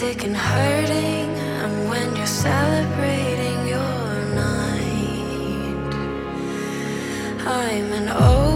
sick and hurting, and when you're celebrating your night, I'm an old.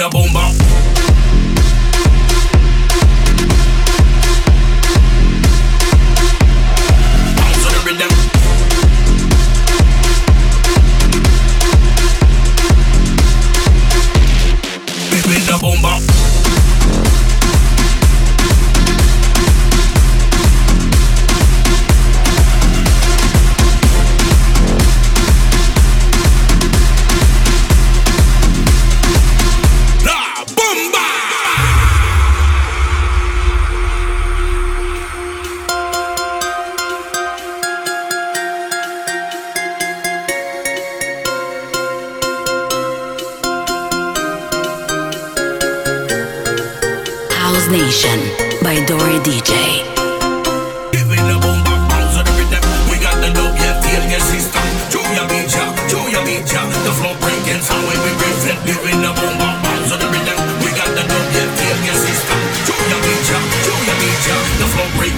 the boom bop.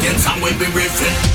Indians time we be riffing.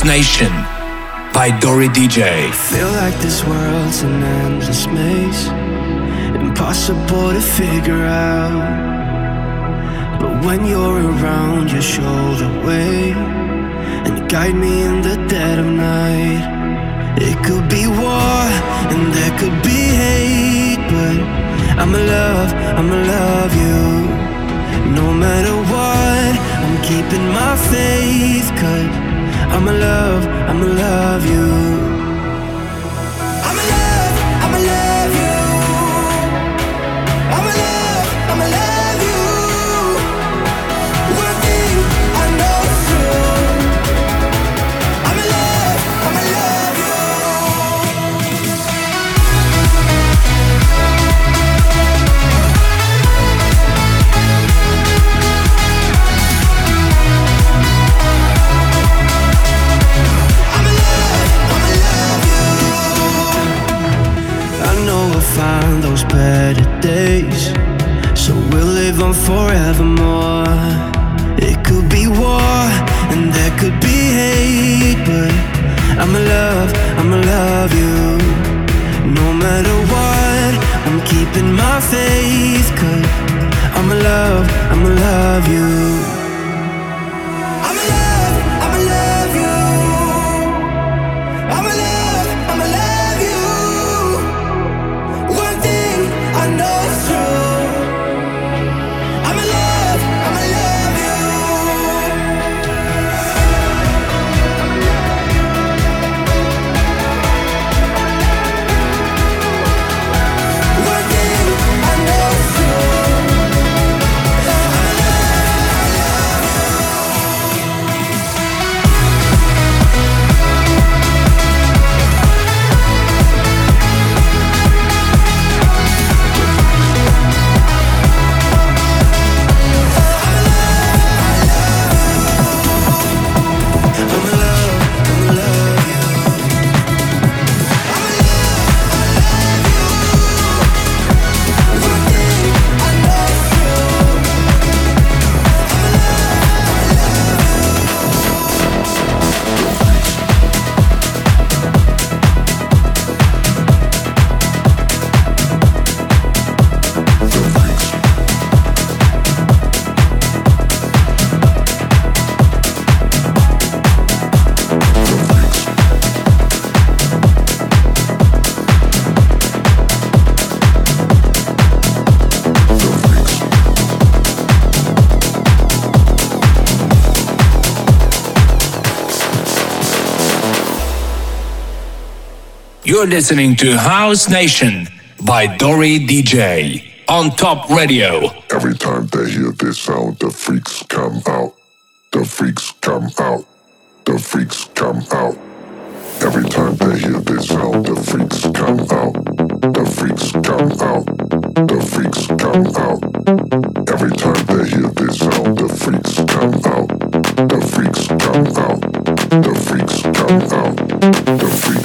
House Nation by Dory DJ. Feel like this world's an endless maze, impossible to figure out. But when you're around, you guide me in the dead of night. It could be war and there could be hate, but I'ma love, I'ma love you. No matter what, I'm keeping my faith, cause I'ma love, I'ma love you. Those better days, so we'll live on forevermore. It could be war and there could be hate, but I'ma love, I'ma love you. No matter what, I'm keeping my faith, cause I'ma love, I'ma love you. You're listening to House Nation by Dory DJ on Top Radio. Every time they hear this sound, the freaks come out. The freaks come out. The freaks come out. Every time they hear this sound, the freaks come out. The freaks come out. The freaks come out. Every time they hear this sound, the freaks come out. The freaks come out. The freaks come out. The freaks.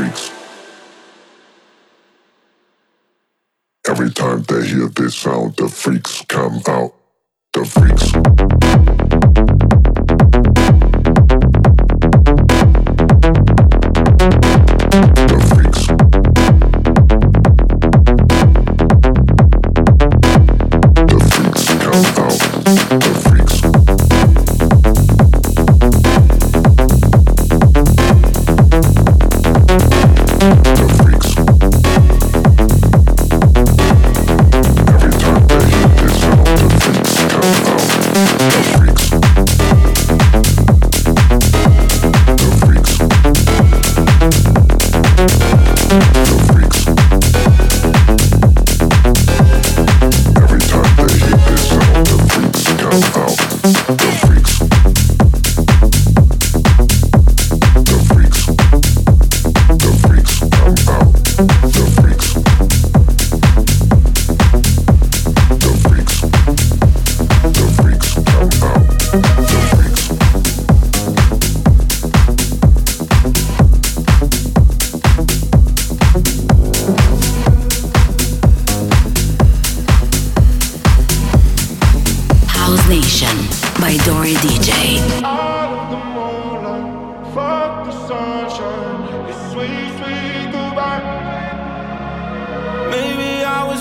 freaks. Every time they hear this sound, the freaks come out. The freaks.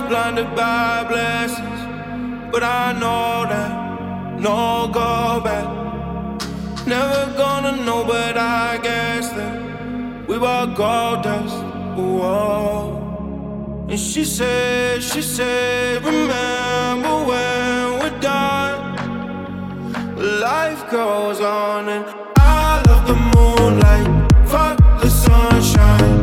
blinded by blessings, but I know that no go back. Never gonna know, but I guess that we were gold dust. Whoa. And she said, she said, remember when we're done, life goes on, and I love the moonlight, fuck the sunshine.